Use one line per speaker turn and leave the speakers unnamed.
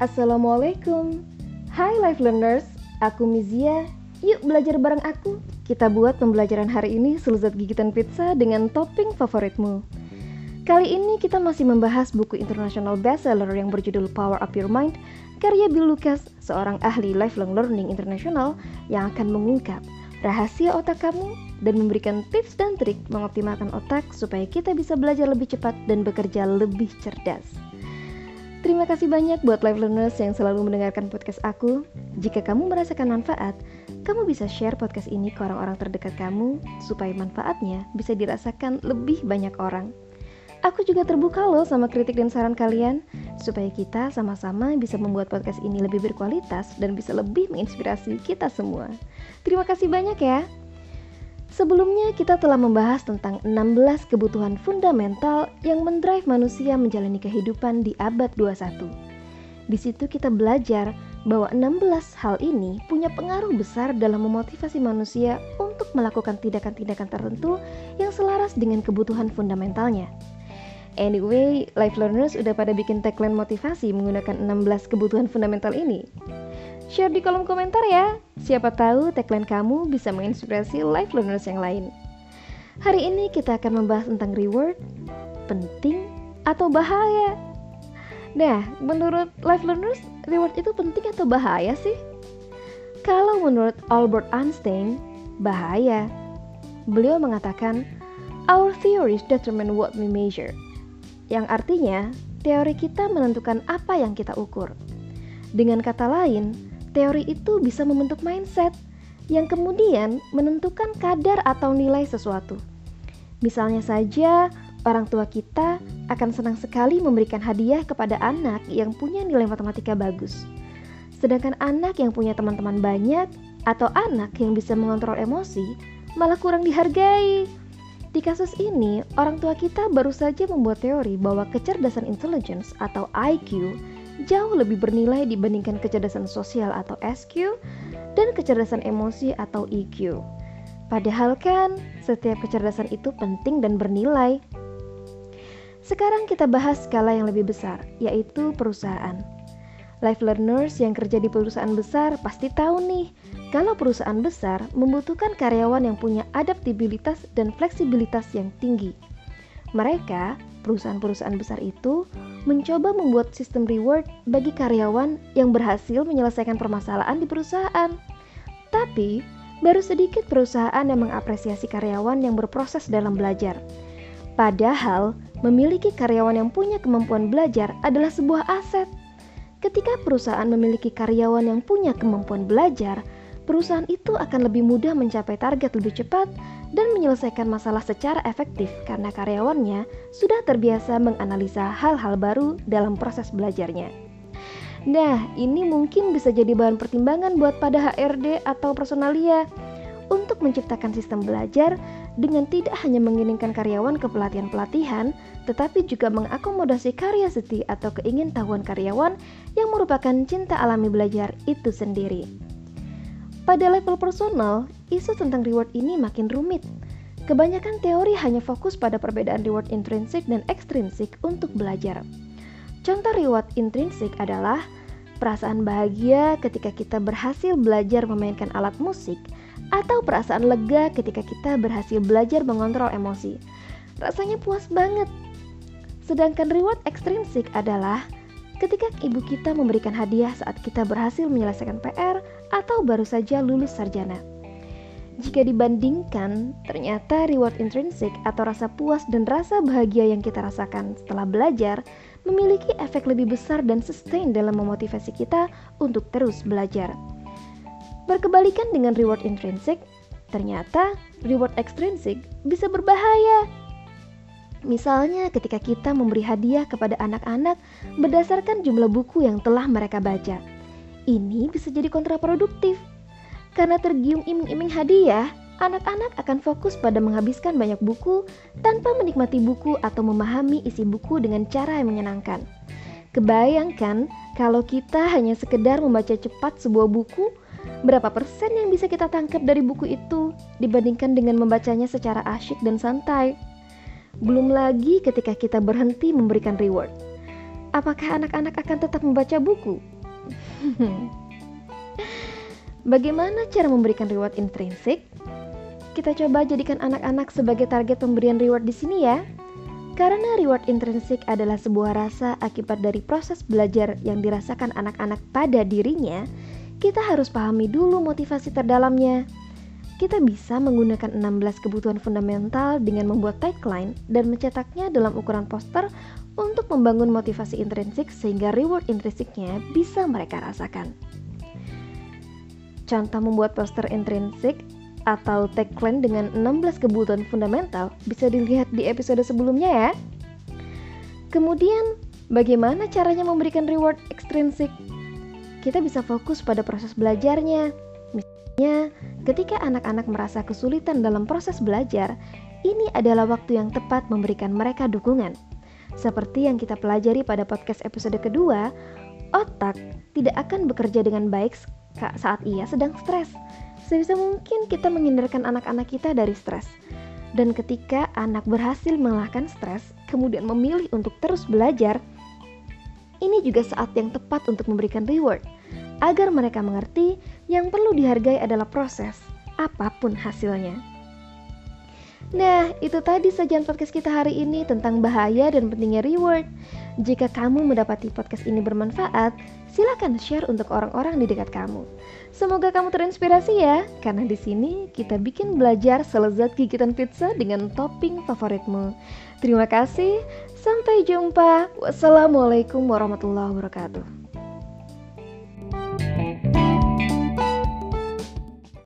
Assalamualaikum. Hai Life Learners, aku Mizia. Yuk belajar bareng aku. Kita buat pembelajaran hari ini selezat gigitan pizza dengan topping favoritmu. Kali ini kita masih membahas buku international bestseller yang berjudul Power Up Your Mind karya Bill Lucas, seorang ahli lifelong learning internasional yang akan mengungkap rahasia otak kamu dan memberikan tips dan trik mengoptimalkan otak supaya kita bisa belajar lebih cepat dan bekerja lebih cerdas. Terima kasih banyak buat live learners yang selalu mendengarkan podcast aku. Jika kamu merasakan manfaat, kamu bisa share podcast ini ke orang-orang terdekat kamu supaya manfaatnya bisa dirasakan lebih banyak orang. Aku juga terbuka loh sama kritik dan saran kalian supaya kita sama-sama bisa membuat podcast ini lebih berkualitas dan bisa lebih menginspirasi kita semua. Terima kasih banyak ya. Sebelumnya kita telah membahas tentang 16 kebutuhan fundamental yang mendrive manusia menjalani kehidupan di abad 21. Di situ kita belajar bahwa 16 hal ini punya pengaruh besar dalam memotivasi manusia untuk melakukan tindakan-tindakan tertentu yang selaras dengan kebutuhan fundamentalnya. Anyway, life learners udah pada bikin tagline motivasi menggunakan 16 kebutuhan fundamental ini. Share di kolom komentar ya. Siapa tahu tagline kamu bisa menginspirasi life learners yang lain. Hari ini kita akan membahas tentang reward, penting, atau bahaya. Nah, menurut life learners, reward itu penting atau bahaya sih? Kalau menurut Albert Einstein, bahaya. Beliau mengatakan, Our theories determine what we measure yang artinya teori kita menentukan apa yang kita ukur. Dengan kata lain, teori itu bisa membentuk mindset yang kemudian menentukan kadar atau nilai sesuatu. Misalnya saja, orang tua kita akan senang sekali memberikan hadiah kepada anak yang punya nilai matematika bagus. Sedangkan anak yang punya teman-teman banyak atau anak yang bisa mengontrol emosi malah kurang dihargai. Di kasus ini, orang tua kita baru saja membuat teori bahwa kecerdasan intelligence atau IQ jauh lebih bernilai dibandingkan kecerdasan sosial atau SQ dan kecerdasan emosi atau EQ. Padahal kan, setiap kecerdasan itu penting dan bernilai. Sekarang kita bahas skala yang lebih besar, yaitu perusahaan. Life learners yang kerja di perusahaan besar pasti tahu nih, kalau perusahaan besar membutuhkan karyawan yang punya adaptabilitas dan fleksibilitas yang tinggi. Mereka, perusahaan-perusahaan besar itu, mencoba membuat sistem reward bagi karyawan yang berhasil menyelesaikan permasalahan di perusahaan. Tapi, baru sedikit perusahaan yang mengapresiasi karyawan yang berproses dalam belajar. Padahal, memiliki karyawan yang punya kemampuan belajar adalah sebuah aset Ketika perusahaan memiliki karyawan yang punya kemampuan belajar, perusahaan itu akan lebih mudah mencapai target lebih cepat dan menyelesaikan masalah secara efektif karena karyawannya sudah terbiasa menganalisa hal-hal baru dalam proses belajarnya. Nah, ini mungkin bisa jadi bahan pertimbangan buat pada HRD atau personalia untuk menciptakan sistem belajar dengan tidak hanya mengirimkan karyawan ke pelatihan-pelatihan, tetapi juga mengakomodasi karya seti atau keingintahuan karyawan yang merupakan cinta alami belajar itu sendiri. Pada level personal, isu tentang reward ini makin rumit. Kebanyakan teori hanya fokus pada perbedaan reward intrinsik dan ekstrinsik untuk belajar. Contoh reward intrinsik adalah perasaan bahagia ketika kita berhasil belajar memainkan alat musik – atau perasaan lega ketika kita berhasil belajar mengontrol emosi. Rasanya puas banget. Sedangkan reward ekstrinsik adalah ketika ibu kita memberikan hadiah saat kita berhasil menyelesaikan PR atau baru saja lulus sarjana. Jika dibandingkan, ternyata reward intrinsik atau rasa puas dan rasa bahagia yang kita rasakan setelah belajar memiliki efek lebih besar dan sustain dalam memotivasi kita untuk terus belajar. Berkebalikan dengan reward intrinsik, ternyata reward ekstrinsik bisa berbahaya. Misalnya ketika kita memberi hadiah kepada anak-anak berdasarkan jumlah buku yang telah mereka baca. Ini bisa jadi kontraproduktif. Karena tergium iming-iming hadiah, anak-anak akan fokus pada menghabiskan banyak buku tanpa menikmati buku atau memahami isi buku dengan cara yang menyenangkan. Kebayangkan kalau kita hanya sekedar membaca cepat sebuah buku Berapa persen yang bisa kita tangkap dari buku itu dibandingkan dengan membacanya secara asyik dan santai? Belum lagi ketika kita berhenti memberikan reward. apakah anak-anak akan tetap membaca buku? Bagaimana cara memberikan reward intrinsik? Kita coba jadikan anak-anak sebagai target pemberian reward di sini ya. Karena reward intrinsik adalah sebuah rasa akibat dari proses belajar yang dirasakan anak-anak pada dirinya, kita harus pahami dulu motivasi terdalamnya. Kita bisa menggunakan 16 kebutuhan fundamental dengan membuat tagline dan mencetaknya dalam ukuran poster untuk membangun motivasi intrinsik sehingga reward intrinsiknya bisa mereka rasakan. Contoh membuat poster intrinsik atau tagline dengan 16 kebutuhan fundamental bisa dilihat di episode sebelumnya ya. Kemudian, bagaimana caranya memberikan reward ekstrinsik? Kita bisa fokus pada proses belajarnya. Misalnya, ketika anak-anak merasa kesulitan dalam proses belajar, ini adalah waktu yang tepat memberikan mereka dukungan. Seperti yang kita pelajari pada podcast episode kedua, otak tidak akan bekerja dengan baik saat ia sedang stres. Sebisa mungkin kita menghindarkan anak-anak kita dari stres. Dan ketika anak berhasil mengalahkan stres, kemudian memilih untuk terus belajar, ini juga saat yang tepat untuk memberikan reward, agar mereka mengerti yang perlu dihargai adalah proses, apa pun hasilnya. Nah, itu tadi sajian podcast kita hari ini tentang bahaya dan pentingnya reward. Jika kamu mendapati podcast ini bermanfaat, silakan share untuk orang-orang di dekat kamu. Semoga kamu terinspirasi ya, karena di sini kita bikin belajar selezat gigitan pizza dengan topping favoritmu. Terima kasih, sampai jumpa. Wassalamualaikum warahmatullahi wabarakatuh.